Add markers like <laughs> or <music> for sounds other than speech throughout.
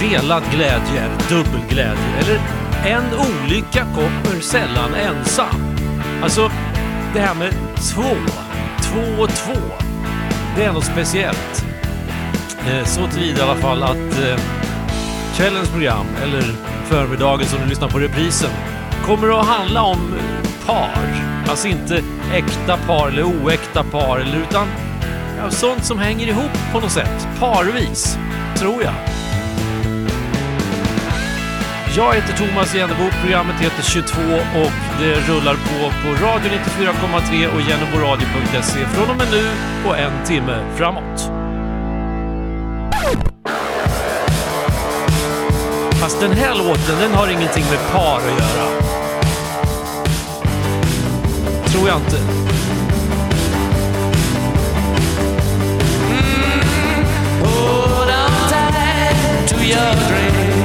Delad glädje är dubbel glädje. Eller en olycka kommer sällan ensam. Alltså, det här med två, två och två, det är något speciellt. Eh, så tillvida i alla fall att eh, kvällens program, eller förmiddagen som du lyssnar på reprisen, kommer att handla om par. Alltså inte äkta par eller oäkta par, utan ja, sånt som hänger ihop på något sätt, parvis, tror jag. Jag heter Thomas Jennebo, programmet heter 22 och det rullar på på Radio 94,3 och jenneboradio.se från och med nu och en timme framåt. Fast den här låten, den har ingenting med par att göra. Tror jag inte. Mm, Hold on tight to your dream.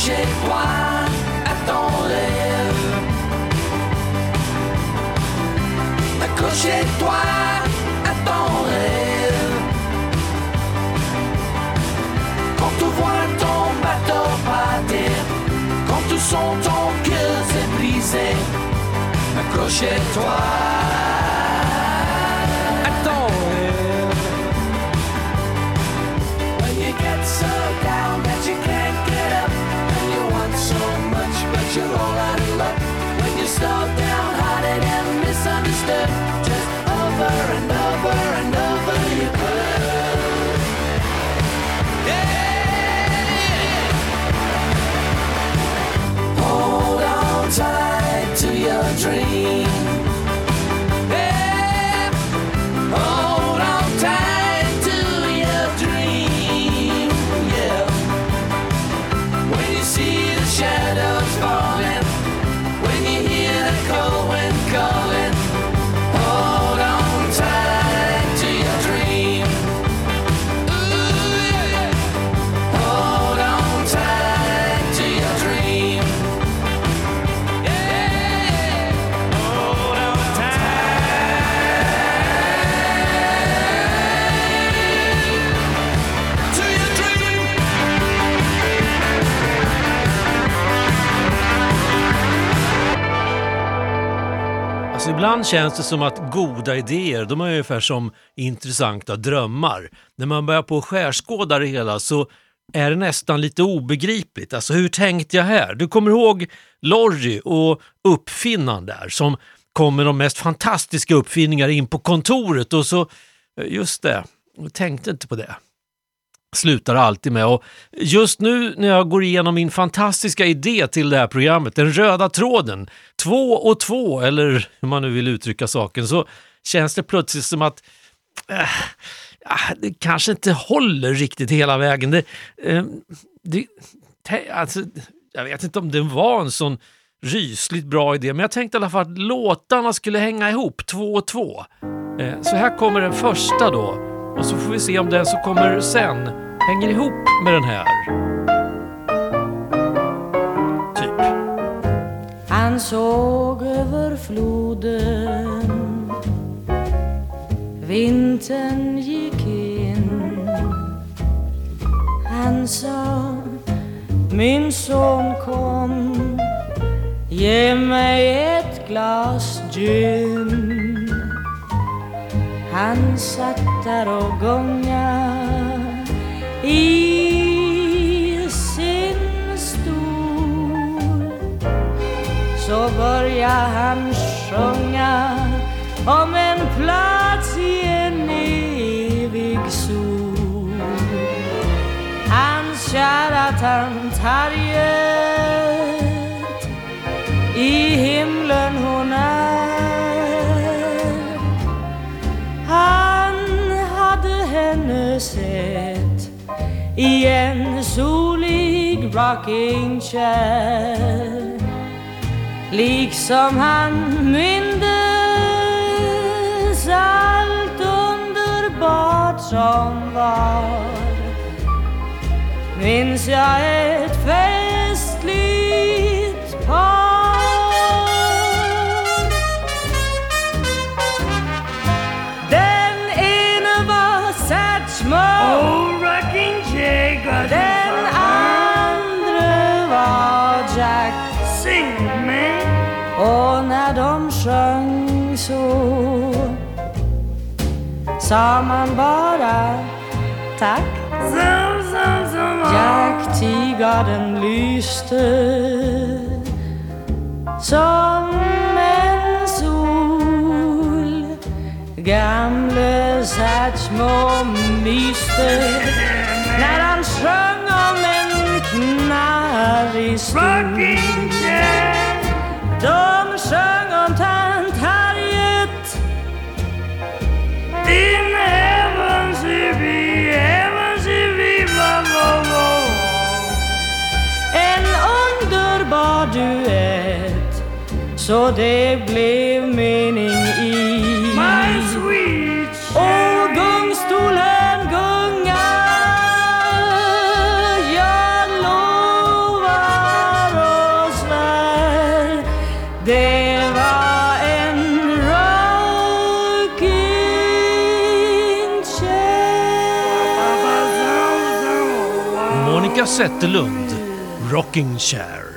Oh, Accrochez-toi à ton rêve Accrochez-toi à ton rêve. Quand tu vois ton bateau partir, quand tu sens ton cœur s'est brisé, accrochez-toi slowed down, hearted and misunderstood. Ibland känns det som att goda idéer, de är ungefär som intressanta drömmar. När man börjar på att skärskåda det hela så är det nästan lite obegripligt. Alltså hur tänkte jag här? Du kommer ihåg Lorry och uppfinnaren där som kom med de mest fantastiska uppfinningar in på kontoret och så, eh, just det, jag tänkte inte på det slutar alltid med. Och just nu när jag går igenom min fantastiska idé till det här programmet, den röda tråden, två och två, eller hur man nu vill uttrycka saken, så känns det plötsligt som att äh, det kanske inte håller riktigt hela vägen. Det, äh, det, alltså, jag vet inte om det var en sån rysligt bra idé, men jag tänkte i alla fall att låtarna skulle hänga ihop, två och två. Äh, så här kommer den första då. Och så får vi se om den som kommer sen hänger ihop med den här. Typ. Han såg över floden Vintern gick in Han sa Min son kom Ge mig ett glas gin han satt där och gångade i sin stol. Så började han sjunga om en plats i en evig sol. Hans kära tant Harriet i rocking chair liksom han mindes allt underbart som var. Minns jag ett festligt par. Den ene var Satchmo. Oh, rocking jigger. så sa man bara tack. Jakttigaren lyste som en sol. Gamle Satchmo myste när han sjöng om en knarrig stol. De sjöng om tack in heaven she be, heaven she be, va, va. En underbar duett, så det blev mening Pia Zetterlund, Rocking Chair.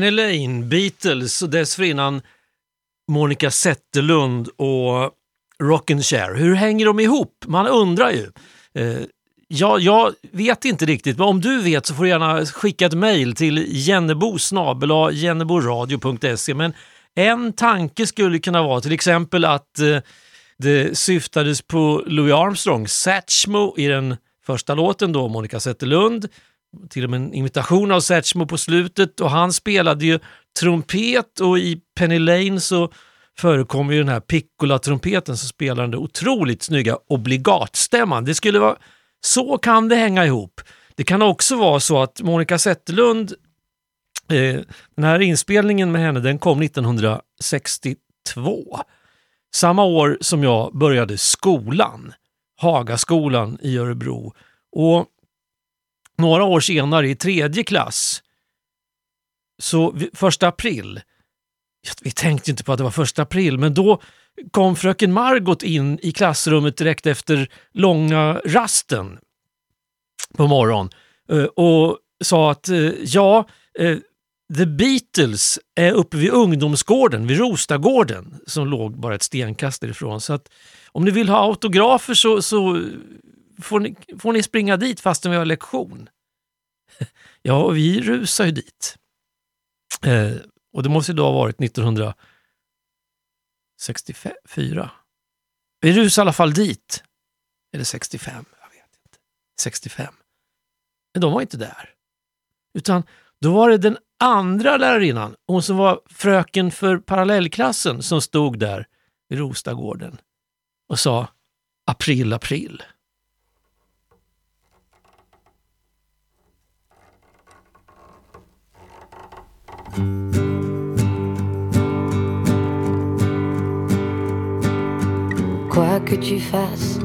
Penny Lane, Beatles och dessförinnan Monica Zetterlund och Rockin' Share. Hur hänger de ihop? Man undrar ju. Eh, ja, jag vet inte riktigt, men om du vet så får du gärna skicka ett mejl till jennebo jenneboradio.se. Men en tanke skulle kunna vara till exempel att eh, det syftades på Louis Armstrong, Satchmo i den första låten då, Monica Zetterlund. Till och med en imitation av Satchmo på slutet och han spelade ju trumpet och i Penny Lane så förekommer ju den här piccola-trumpeten som spelar den där otroligt snygga obligatstämman. Det skulle vara, så kan det hänga ihop. Det kan också vara så att Monica Zetterlund, eh, den här inspelningen med henne den kom 1962. Samma år som jag började skolan, Hagaskolan i Örebro. Och några år senare i tredje klass, så vi- första april, vi tänkte inte på att det var första april, men då kom fröken Margot in i klassrummet direkt efter långa rasten på morgonen eh, och sa att eh, ja, eh, The Beatles är uppe vid ungdomsgården, vid Rostagården, som låg bara ett stenkast därifrån. Så att om ni vill ha autografer så, så får, ni, får ni springa dit fastän vi har lektion. <laughs> Ja, och vi rusar ju dit. Eh, och det måste ju då ha varit 1964. Vi rusade i alla fall dit. Eller 65, jag vet inte. 65. Men de var inte där. Utan då var det den andra lärarinnan, hon som var fröken för parallellklassen, som stod där vid Rostagården och sa april, april. Quoi que tu fasses,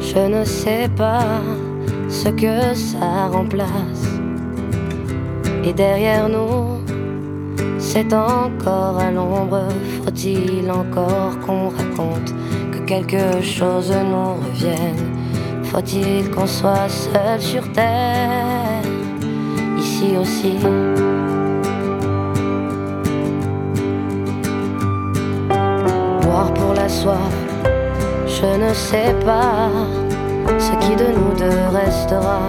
je ne sais pas ce que ça remplace. Et derrière nous, c'est encore à l'ombre. Faut-il encore qu'on raconte que quelque chose nous revienne? Faut-il qu'on soit seul sur terre, ici aussi je ne sais pas ce qui de nous deux restera.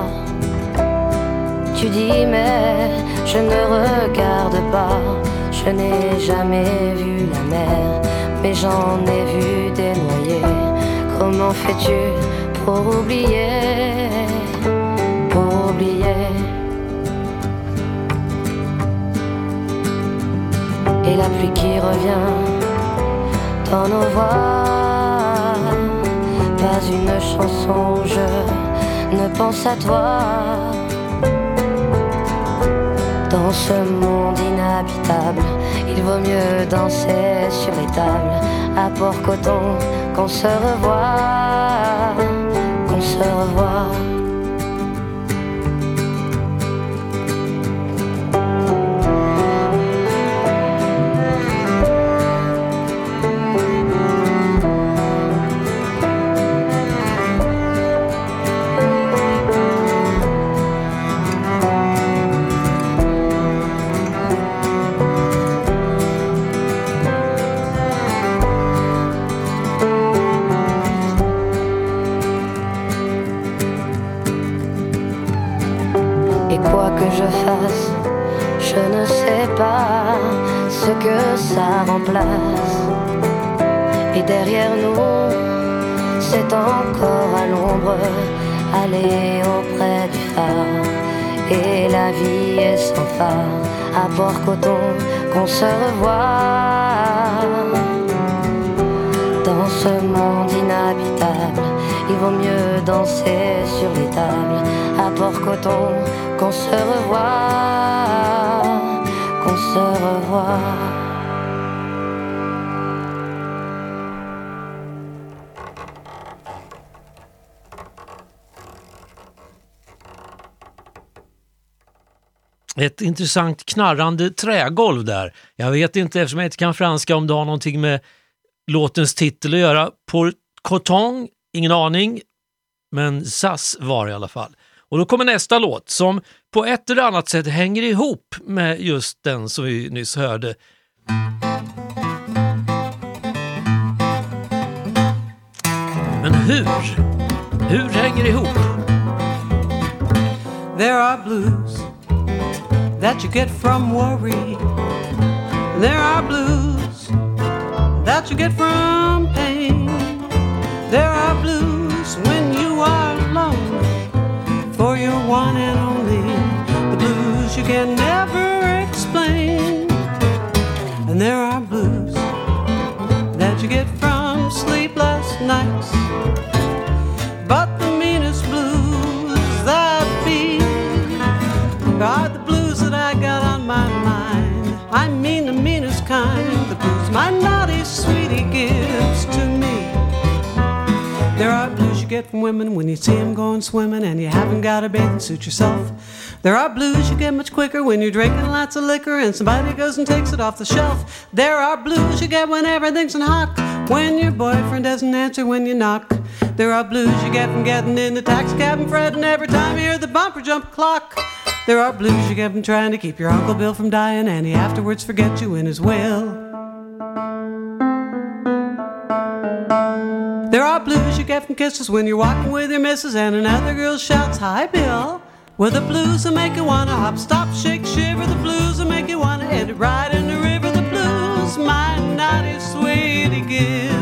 Tu dis mais je ne regarde pas, je n'ai jamais vu la mer, mais j'en ai vu des noyés. Comment fais-tu pour oublier, pour oublier? Et la pluie qui revient dans nos voix. Une chanson je ne pense à toi. Dans ce monde inhabitable, il vaut mieux danser sur les tables à Port-Coton qu'on se revoit, qu'on se revoit. Phare, à Port-Coton qu'on se revoit. Dans ce monde inhabitable, il vaut mieux danser sur les tables à Port-Coton qu'on se revoit, qu'on se revoit. Ett intressant knarrande trägolv där. Jag vet inte, eftersom jag inte kan franska, om det har någonting med låtens titel att göra. Pour coton, ingen aning, men SAS var det i alla fall. Och då kommer nästa låt som på ett eller annat sätt hänger ihop med just den som vi nyss hörde. Men hur? Hur hänger det ihop? There are blues that you get from worry. There are blues that you get from pain. There are blues when you are alone for your one and only. The blues you can never explain. And there are blues that you get from sleepless nights. But the meanest blues that be are my mind. I mean the meanest kind, the blues my naughty sweetie gives to me. There are blues you get from women when you see them going swimming and you haven't got a bathing suit yourself. There are blues you get much quicker when you're drinking lots of liquor and somebody goes and takes it off the shelf. There are blues you get when everything's in hock, when your boyfriend doesn't answer when you knock. There are blues you get from getting in the taxi cab and fretting every time you hear the bumper jump clock. There are blues you get from trying to keep your Uncle Bill from dying and he afterwards forgets you in his will. There are blues you get from kisses when you're walking with your missus and another girl shouts, Hi, Bill. Well, the blues will make you wanna hop, stop, shake, shiver. The blues will make you wanna end it right in the river. The blues my naughty sweetie gives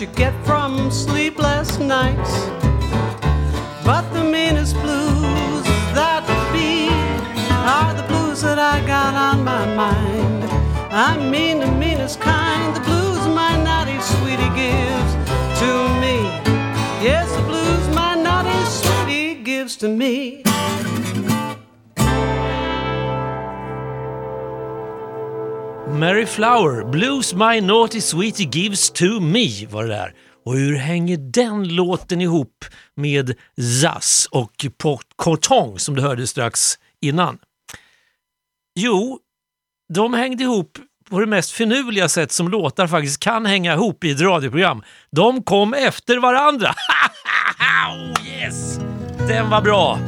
you get from sleepless nights. But the meanest blues that be are the blues that I got on my mind. I mean the meanest kind, Flower, Blues My Naughty Sweetie Gives To Me var det där. Och hur hänger den låten ihop med Zaz och Port som du hörde strax innan? Jo, de hängde ihop på det mest finurliga sätt som låtar faktiskt kan hänga ihop i ett radioprogram. De kom efter varandra. <laughs> oh yes! Den var bra.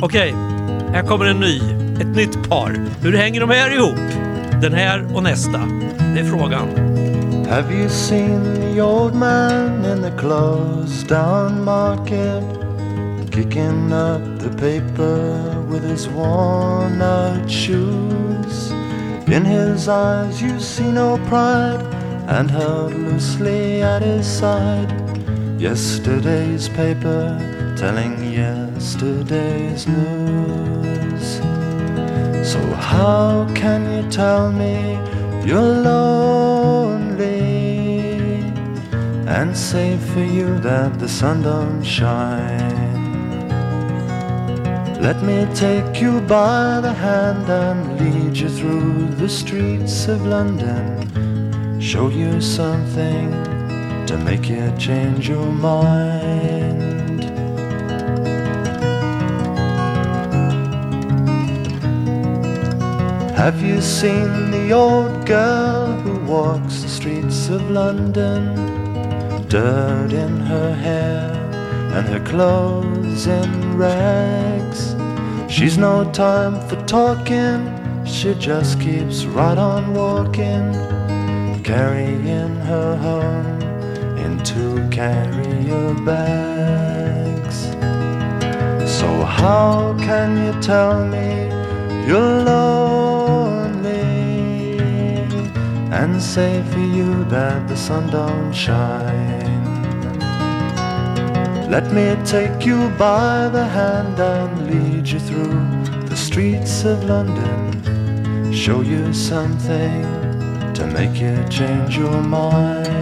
Okej. Okay här kommer en ny. Ett nytt par. Hur hänger de här ihop? Den här och nästa. Det är frågan. Have you seen the old man in the closed down market? Kicking up the paper with his worn out shoes. In his eyes you see no pride, and held loosely at his side. Yesterday's paper telling yesterday's news. So how can you tell me you're lonely and say for you that the sun don't shine? Let me take you by the hand and lead you through the streets of London. Show you something to make you change your mind. Have you seen the old girl who walks the streets of London? Dirt in her hair and her clothes in rags. She's no time for talking, she just keeps right on walking, carrying her home in carry your bags. So, how can you tell me you're lonely and say for you that the sun don't shine? Let me take you by the hand and lead you through the streets of London. Show you something to make you change your mind.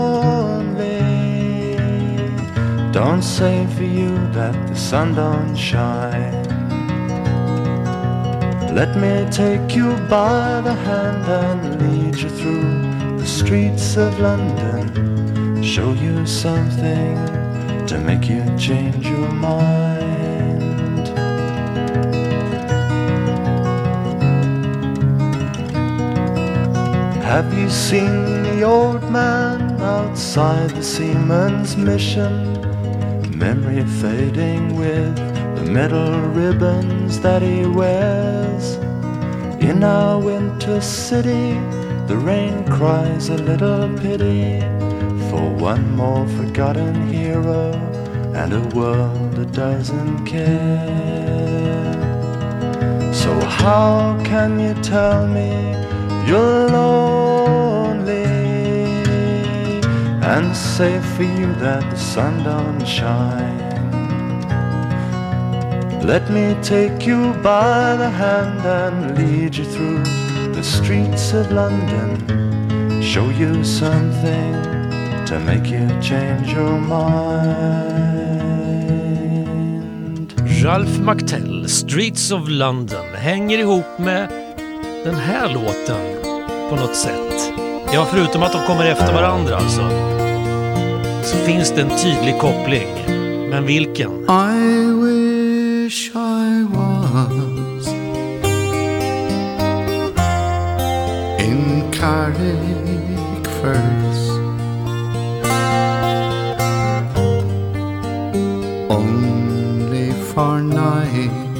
Don't say for you that the sun don't shine. Let me take you by the hand and lead you through the streets of London. Show you something to make you change your mind. Have you seen the old man outside the seaman's mission? Memory fading with the metal ribbons that he wears. In our winter city, the rain cries a little pity for one more forgotten hero and a world that doesn't care. So, how can you tell me you're lonely and say for you that the sun don't shine? Let me take you by the hand and lead you through the streets of London. Show you something to make you change your mind. Ralph McTell, Streets of London, hänger ihop med den här låten på något sätt. Ja, förutom att de kommer efter varandra alltså. Så finns det en tydlig koppling. Men vilken? I wish I was in Carrick First. Only for night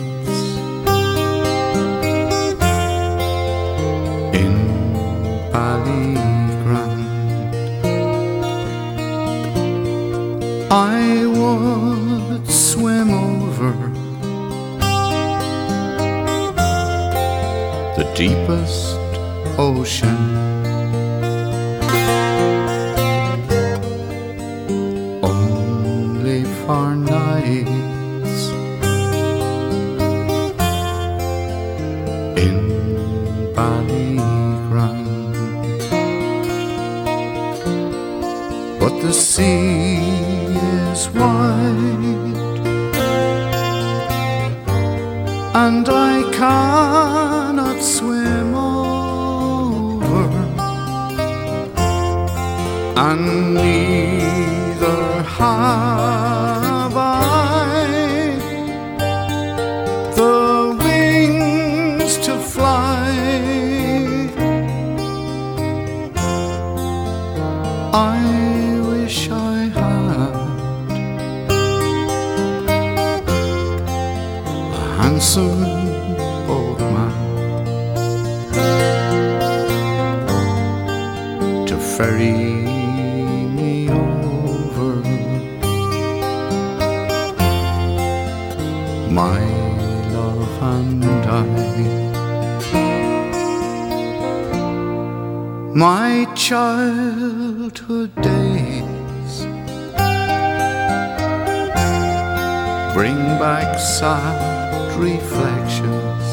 bring back sad reflections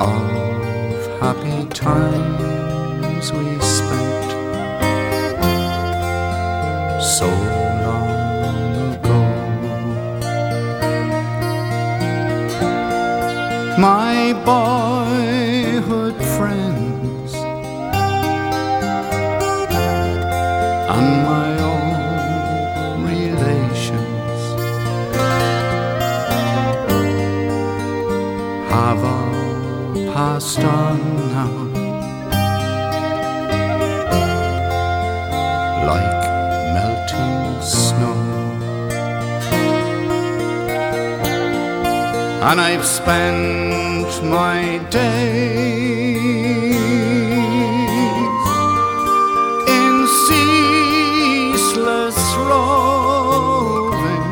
of happy times we spent so long ago. My boyhood passed on now like melting snow. And I've spent my days in ceaseless roving.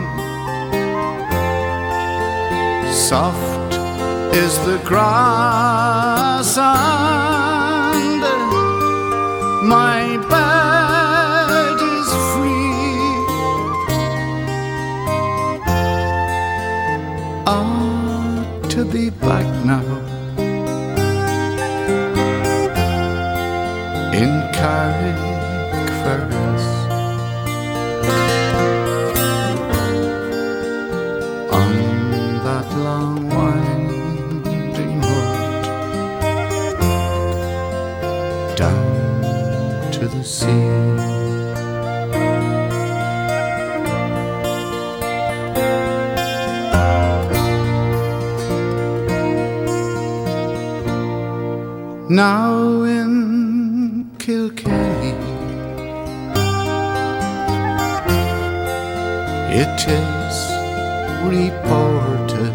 Soft is the grass sun. Now in Kilkenny, it is reported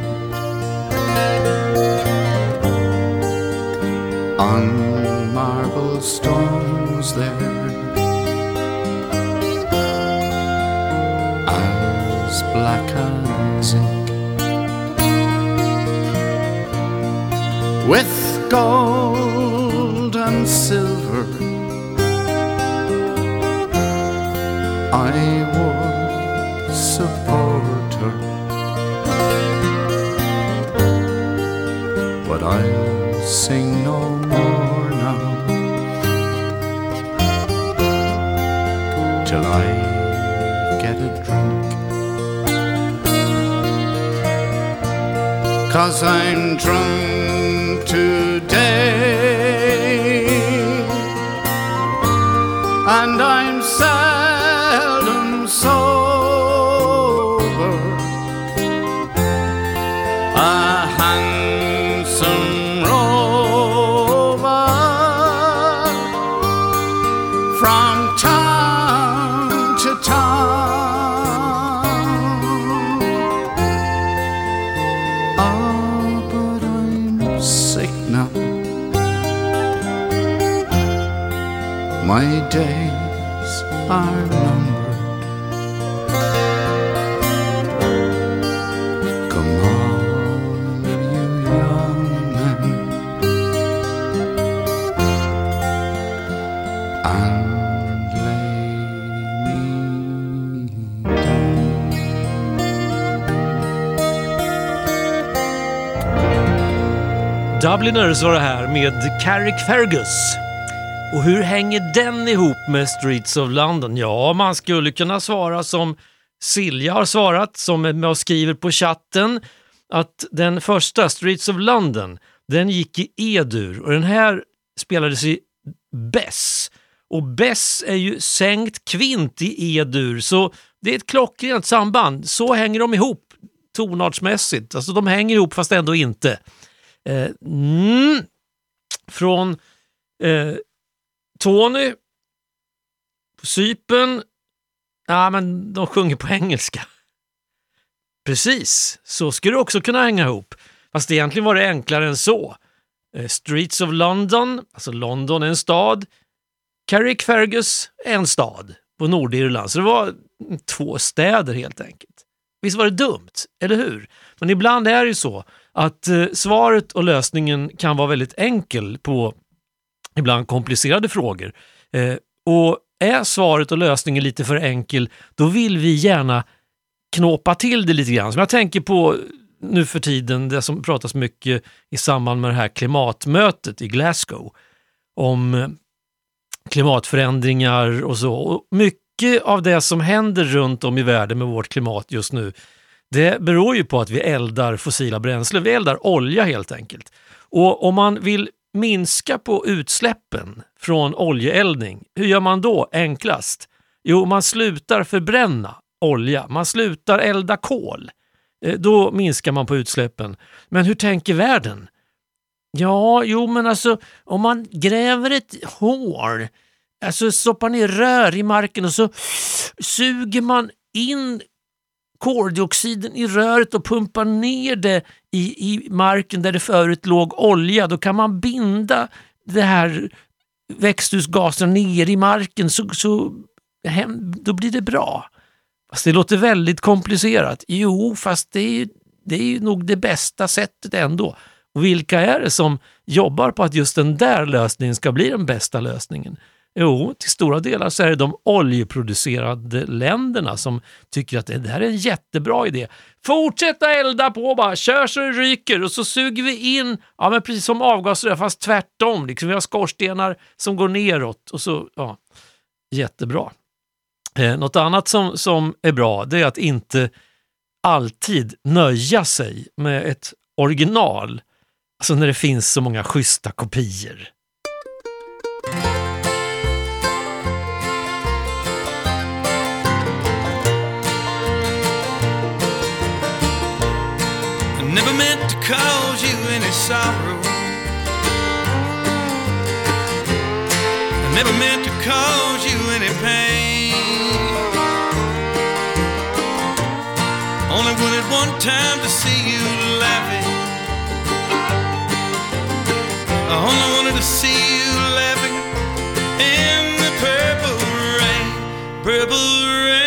on marble stones there as black as with gold Cause I'm drunk today Dubliners var det här med Carrick Fergus. Och hur hänger den ihop med Streets of London? Ja, man skulle kunna svara som Silja har svarat, som är med och skriver på chatten, att den första, Streets of London, den gick i E-dur och den här spelades i Bess. Och Bess är ju sänkt kvint i E-dur, så det är ett klockrent samband. Så hänger de ihop tonartsmässigt. Alltså de hänger ihop fast ändå inte. Eh, mm. Från eh, Tony på Cypern. Ja, men de sjunger på engelska. Precis, så skulle det också kunna hänga ihop. Fast egentligen var det enklare än så. Eh, Streets of London, alltså London är en stad. Carrickfergus är en stad på Nordirland. Så det var två städer helt enkelt. Visst var det dumt, eller hur? Men ibland är det ju så att eh, svaret och lösningen kan vara väldigt enkel på ibland komplicerade frågor. Eh, och är svaret och lösningen lite för enkel, då vill vi gärna knåpa till det lite grann. Som jag tänker på nu för tiden, det som pratas mycket i samband med det här klimatmötet i Glasgow om eh, klimatförändringar och så. Och mycket av det som händer runt om i världen med vårt klimat just nu, det beror ju på att vi eldar fossila bränslen. Vi eldar olja helt enkelt. Och om man vill minska på utsläppen från oljeeldning, hur gör man då enklast? Jo, man slutar förbränna olja, man slutar elda kol. Eh, då minskar man på utsläppen. Men hur tänker världen? Ja, jo men alltså om man gräver ett hål, alltså stoppar ner rör i marken och så suger man in koldioxiden i röret och pumpar ner det i, i marken där det förut låg olja, då kan man binda det här växthusgasen ner i marken så, så hem, då blir det bra. Fast det låter väldigt komplicerat. Jo, fast det är, det är nog det bästa sättet ändå. Och vilka är det som jobbar på att just den där lösningen ska bli den bästa lösningen? Jo, till stora delar så är det de oljeproducerande länderna som tycker att det här är en jättebra idé. Fortsätta elda på bara, kör så det ryker och så suger vi in, ja men precis som avgasrör fast tvärtom. Liksom. Vi har skorstenar som går neråt och så, ja, jättebra. Eh, något annat som, som är bra det är att inte alltid nöja sig med ett original. Alltså när det finns så många schyssta kopior. Never meant to cause you any sorrow. I never meant to cause you any pain. Only wanted one time to see you laughing. I only wanted to see you laughing in the purple rain, purple rain,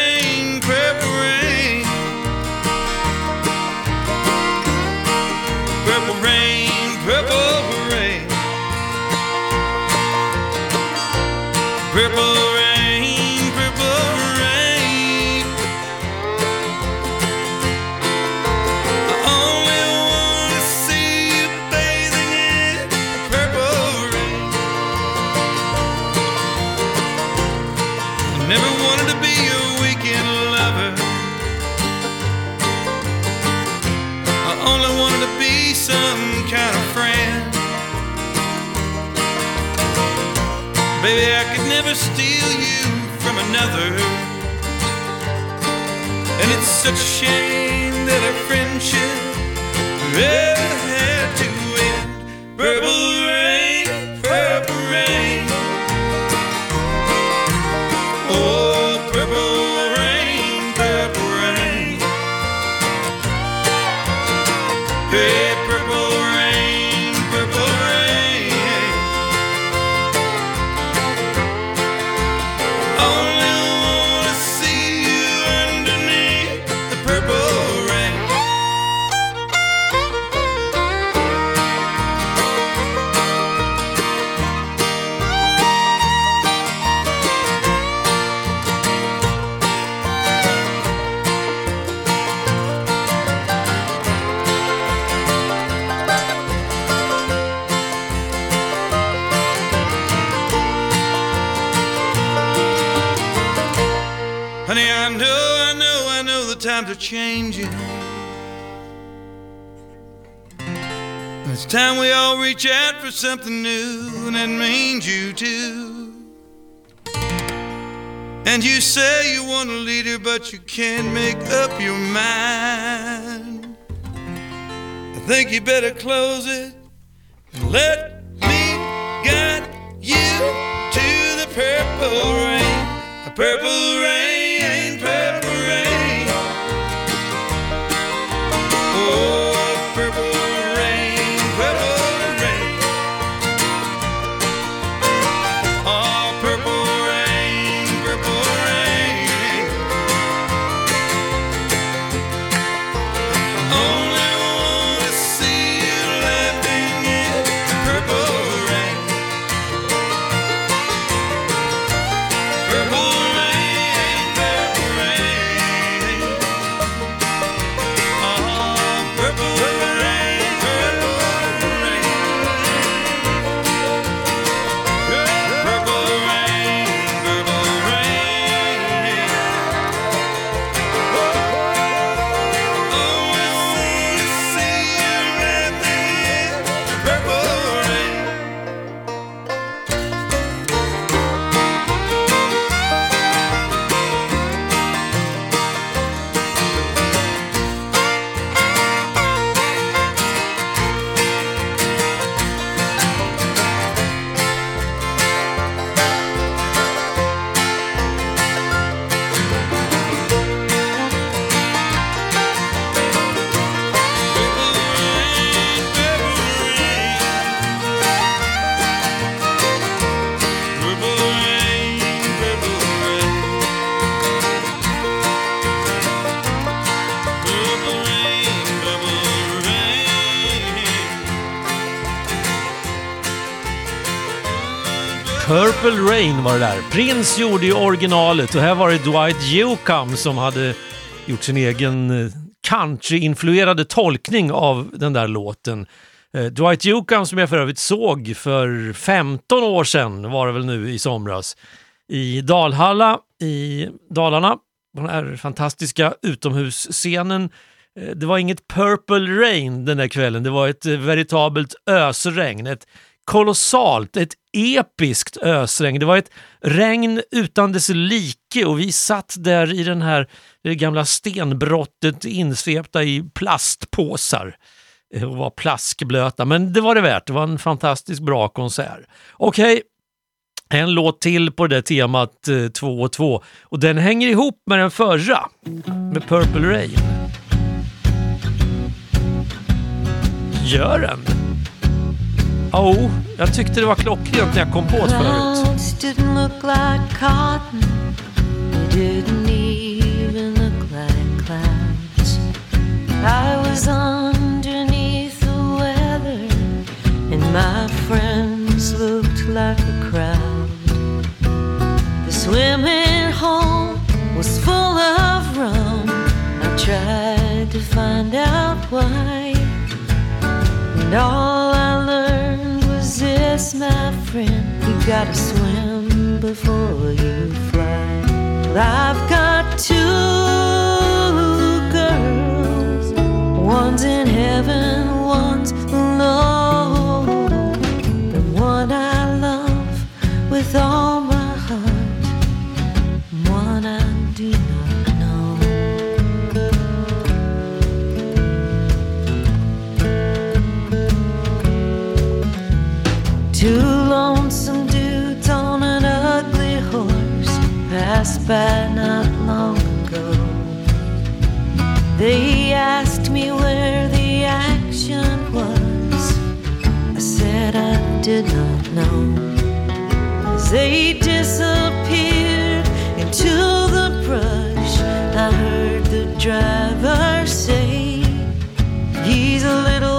something new, and that means you too. And you say you want a leader, but you can't make up your mind. I think you better close it and let me guide you to the purple rain. A purple rain. Purple Rain var det där. Prince gjorde ju originalet och här var det Dwight Yoakam som hade gjort sin egen eh, country-influerade tolkning av den där låten. Eh, Dwight Yoakam som jag för övrigt såg för 15 år sedan var det väl nu i somras i Dalhalla i Dalarna. Den här fantastiska utomhusscenen. Eh, det var inget Purple Rain den där kvällen, det var ett veritabelt ösregn. Ett kolossalt, ett episkt ösregn. Det var ett regn utan dess like och vi satt där i den här det gamla stenbrottet insvepta i plastpåsar eh, och var plaskblöta. Men det var det värt, det var en fantastiskt bra konsert. Okej, en låt till på det där temat eh, 2 och 2 och den hänger ihop med den förra, med Purple Rain. Gör den? Jo, jag tyckte det var klockrent när jag kom didn't look like cotton. They didn't even look like clouds. I was underneath the weather, and my friends looked like a crowd. The swimming hole was full of rum. I tried to find out why. And all this, my friend. You gotta swim before you fly. Well, I've got two girls. One's in heaven, one's below. The one I love with all my heart. One I do by not long ago. They asked me where the action was. I said I did not know. As they disappeared into the brush, I heard the driver say, He's a little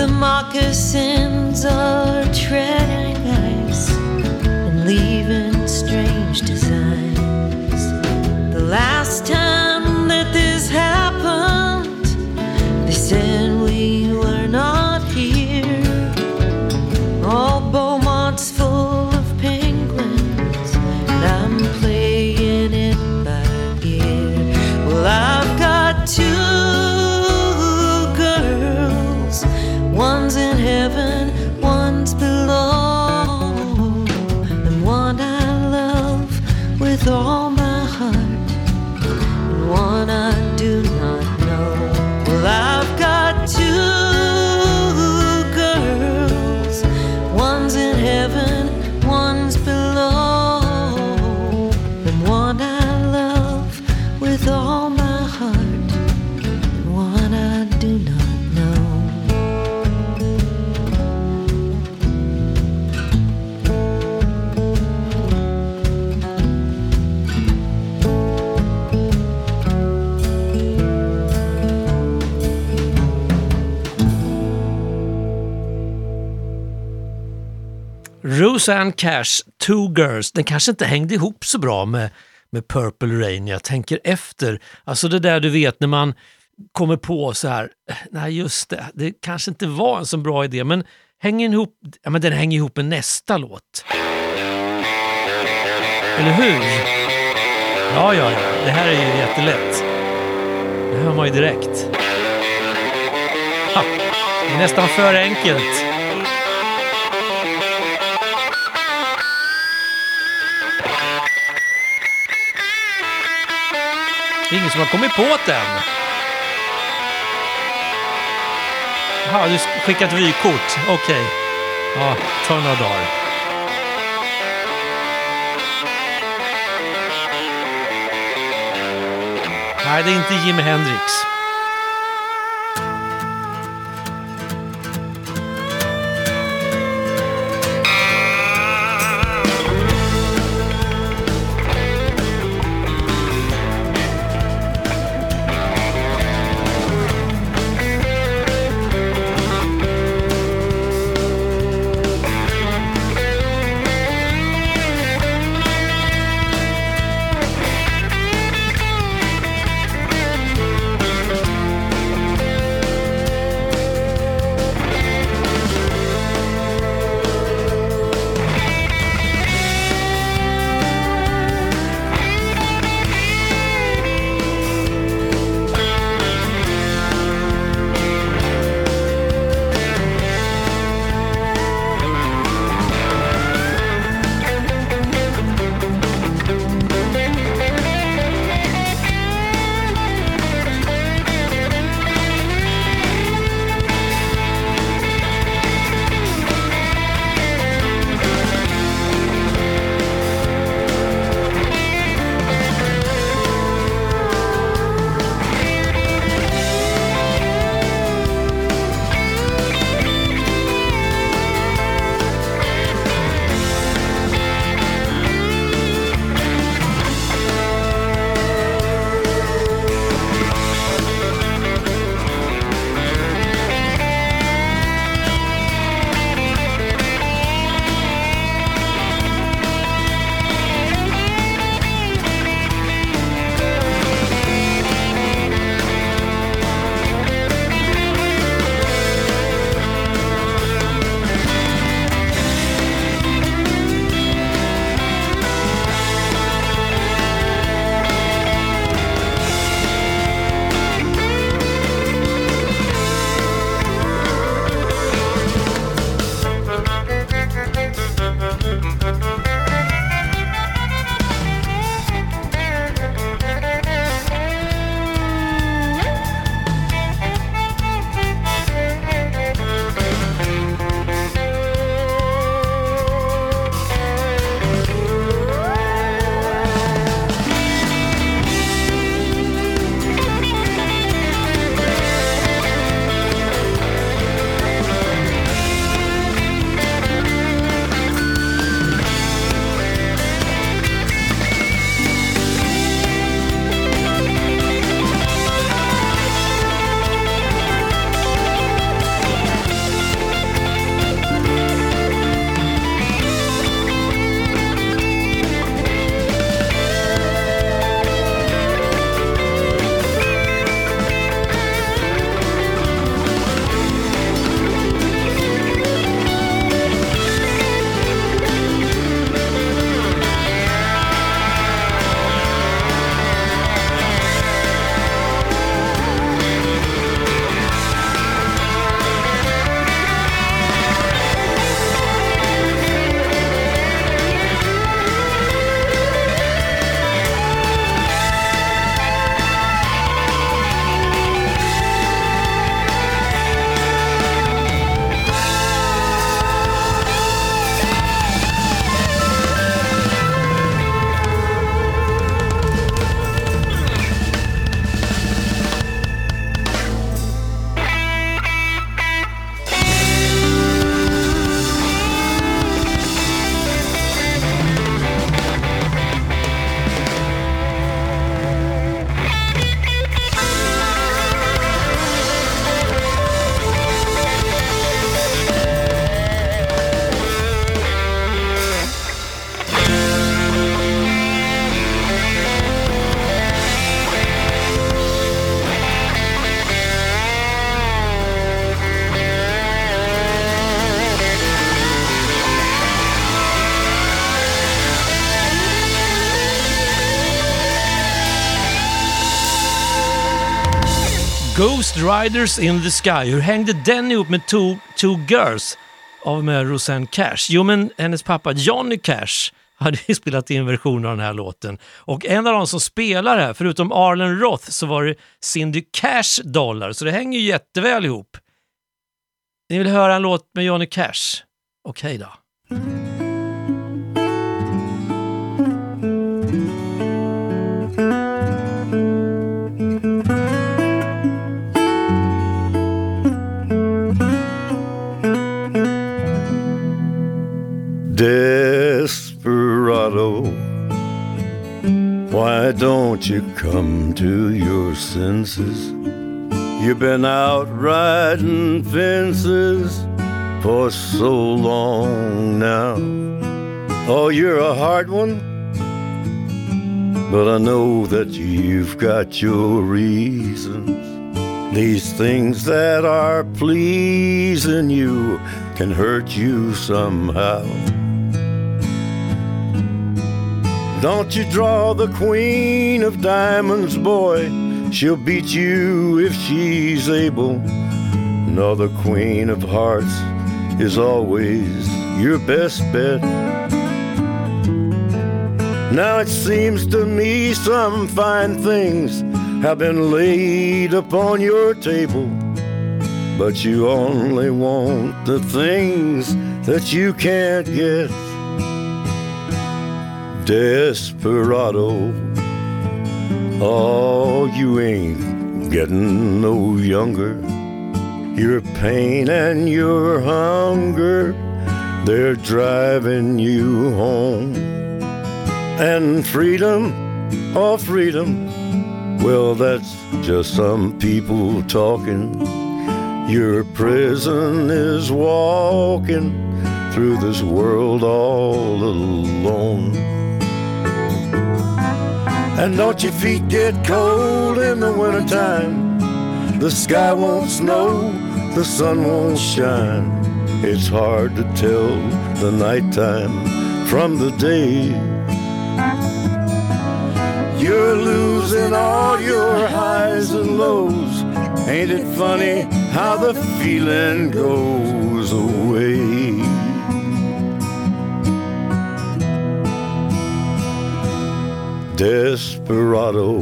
the moccasins are treading Roseanne Cash, Two Girls, den kanske inte hängde ihop så bra med, med Purple Rain. Jag tänker efter. Alltså det där du vet när man kommer på så här, eh, nej just det, det kanske inte var en så bra idé, men hänger den ihop, ja, men den hänger ihop med nästa låt. Eller hur? Ja, ja, ja, det här är ju jättelätt. Det hör man ju direkt. Ha, det är nästan för enkelt. Det är ingen som har kommit på det än! Jaha, du skickar ett vykort. Okej. Ja, ta några dagar. Nej, det är inte Jimi Hendrix. Riders in the Sky. Hur hängde den ihop med Two, two Girls av med Rosanne Cash? Jo, men hennes pappa Johnny Cash hade ju <laughs> spelat in version av den här låten. Och en av de som spelar här, förutom Arlen Roth, så var det Cindy Cash Dollar, så det hänger ju jätteväl ihop. Ni vill höra en låt med Johnny Cash? Okej då. Desperado, why don't you come to your senses? You've been out riding fences for so long now. Oh, you're a hard one, but I know that you've got your reasons. These things that are pleasing you can hurt you somehow. Don't you draw the queen of diamonds, boy? She'll beat you if she's able. No, the queen of hearts is always your best bet. Now it seems to me some fine things have been laid upon your table, but you only want the things that you can't get. Desperado, oh, you ain't getting no younger. Your pain and your hunger, they're driving you home. And freedom, oh, freedom, well, that's just some people talking. Your prison is walking through this world all alone. And don't your feet get cold in the wintertime? The sky won't snow, the sun won't shine. It's hard to tell the nighttime from the day. You're losing all your highs and lows. Ain't it funny how the feeling goes away? Desperado,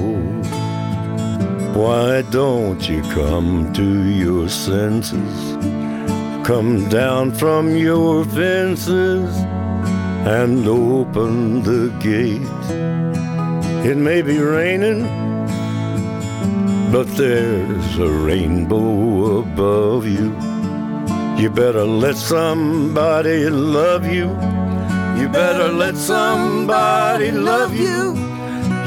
why don't you come to your senses? Come down from your fences and open the gate. It may be raining, but there's a rainbow above you. You better let somebody love you. You better let somebody love you.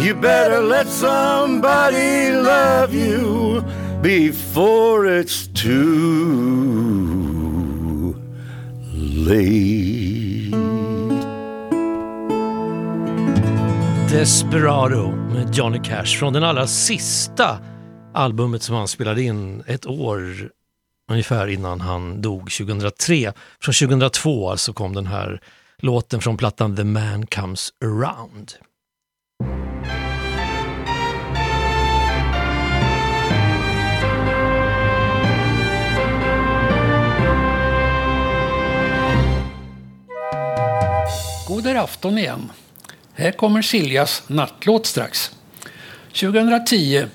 You better let somebody love you before it's too late. Desperado med Johnny Cash från den allra sista albumet som han spelade in ett år ungefär innan han dog 2003. Från 2002 alltså kom den här låten från plattan The Man Comes Around. God afton igen. Här kommer Siljas nattlåt strax. 2010,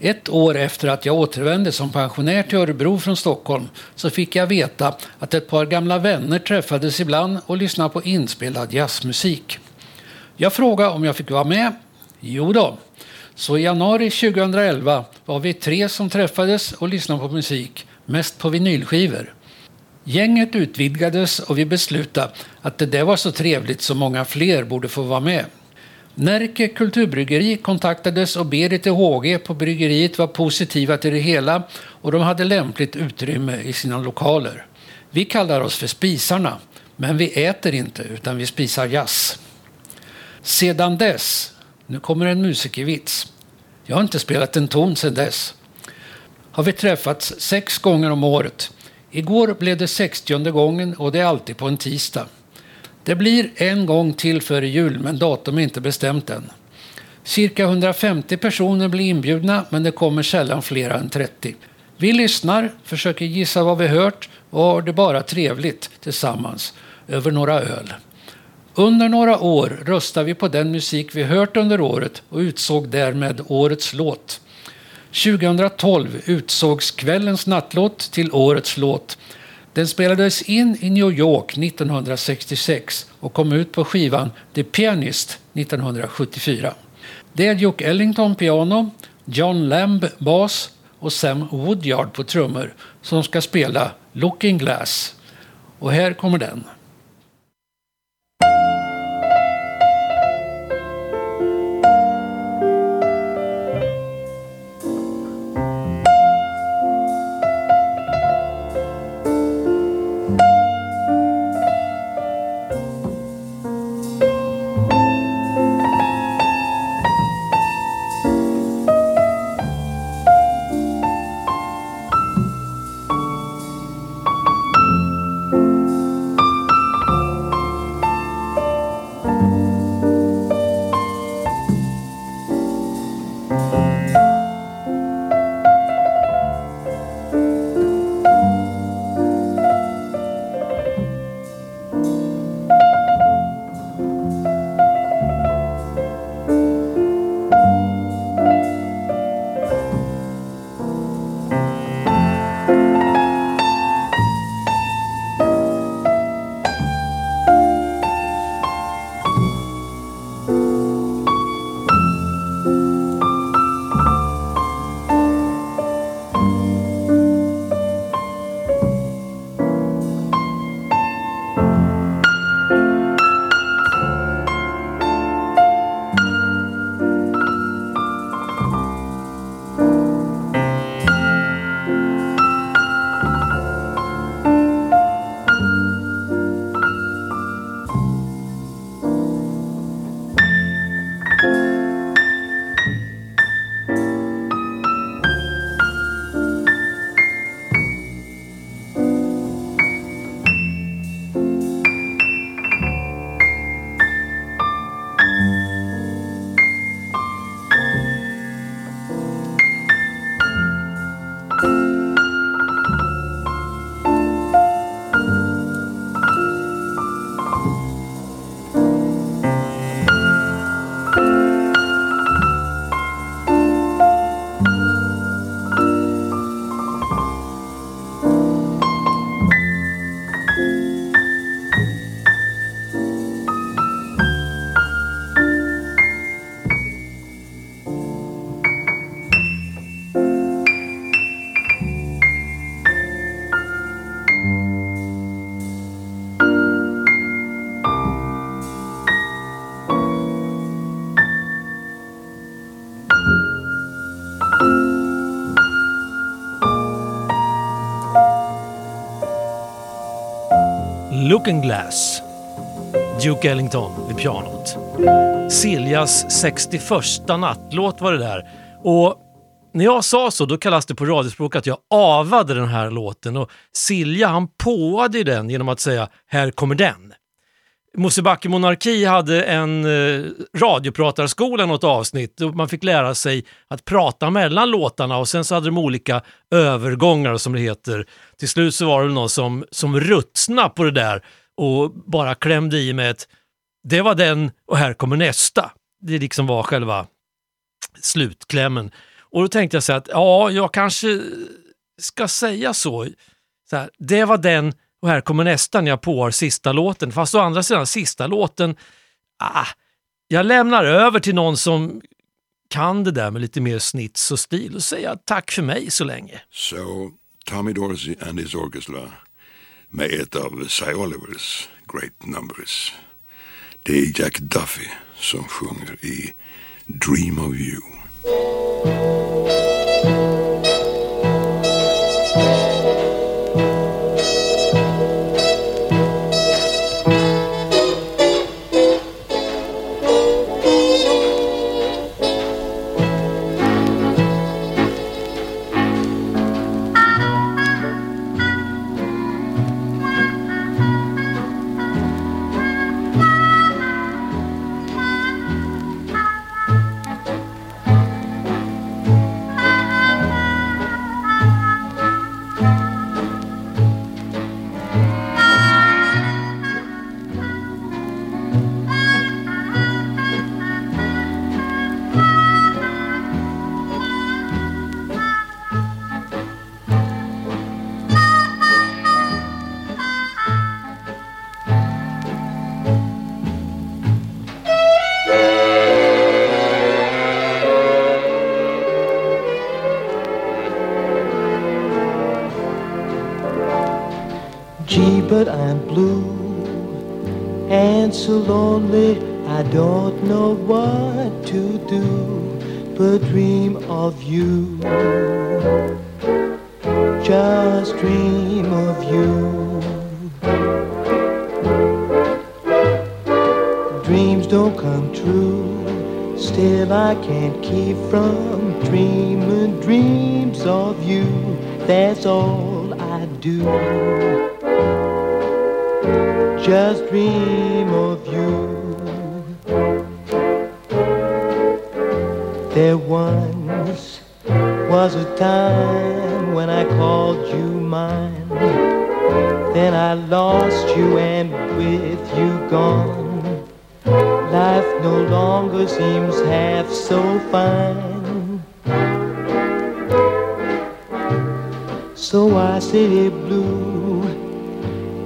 ett år efter att jag återvände som pensionär till Örebro från Stockholm, så fick jag veta att ett par gamla vänner träffades ibland och lyssnade på inspelad jazzmusik. Jag frågade om jag fick vara med. Jo då. Så i januari 2011 var vi tre som träffades och lyssnade på musik, mest på vinylskivor. Gänget utvidgades och vi beslutade att det där var så trevligt så många fler borde få vara med. Närke kulturbryggeri kontaktades och Berit och HG på bryggeriet var positiva till det hela och de hade lämpligt utrymme i sina lokaler. Vi kallar oss för Spisarna, men vi äter inte utan vi spisar jazz. Sedan dess, nu kommer en musikervits. Jag har inte spelat en ton sedan dess. Har vi träffats sex gånger om året. Igår blev det 60 gången och det är alltid på en tisdag. Det blir en gång till före jul, men datum är inte bestämt än. Cirka 150 personer blir inbjudna, men det kommer sällan fler än 30. Vi lyssnar, försöker gissa vad vi hört och har det bara trevligt tillsammans över några öl. Under några år röstade vi på den musik vi hört under året och utsåg därmed årets låt. 2012 utsågs kvällens nattlåt till årets låt. Den spelades in i New York 1966 och kom ut på skivan The Pianist 1974. Det är Duke Ellington piano, John Lamb bas och Sam Woodyard på trummor som ska spela Looking Glass. Och här kommer den. Looking Glass. Duke Ellington vid pianot. Siljas 61 nattlåt var det där. Och när jag sa så, då kallas det på radiospråk att jag avade den här låten och Silja han påade den genom att säga “Här kommer den”. Mosebacke monarki hade en eh, radiopratarskola, något avsnitt, och man fick lära sig att prata mellan låtarna och sen så hade de olika övergångar som det heter. Till slut så var det någon som, som rutsna på det där och bara klämde i med ett “det var den och här kommer nästa”. Det liksom var själva slutklämmen. Och då tänkte jag så här att ja, jag kanske ska säga så. så här, det var den och här kommer nästa när jag påar sista låten. Fast å andra sidan, sista låten, ah, jag lämnar över till någon som kan det där med lite mer snits och stil och säga tack för mig så länge. So Tommy Dorsey and his orchestra med ett av Cy Olivers great numbers. Det är Jack Duffy som sjunger i Dream of You. Dreams don't come true. Still, I can't keep from dreaming dreams of you. That's all I do. Just dream of you. There once was a time when I called you mine. Then I lost you and with you gone. No longer seems half so fine. So I sit here blue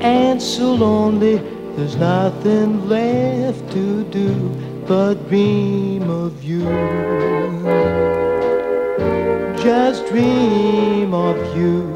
and so lonely. There's nothing left to do but dream of you. Just dream of you.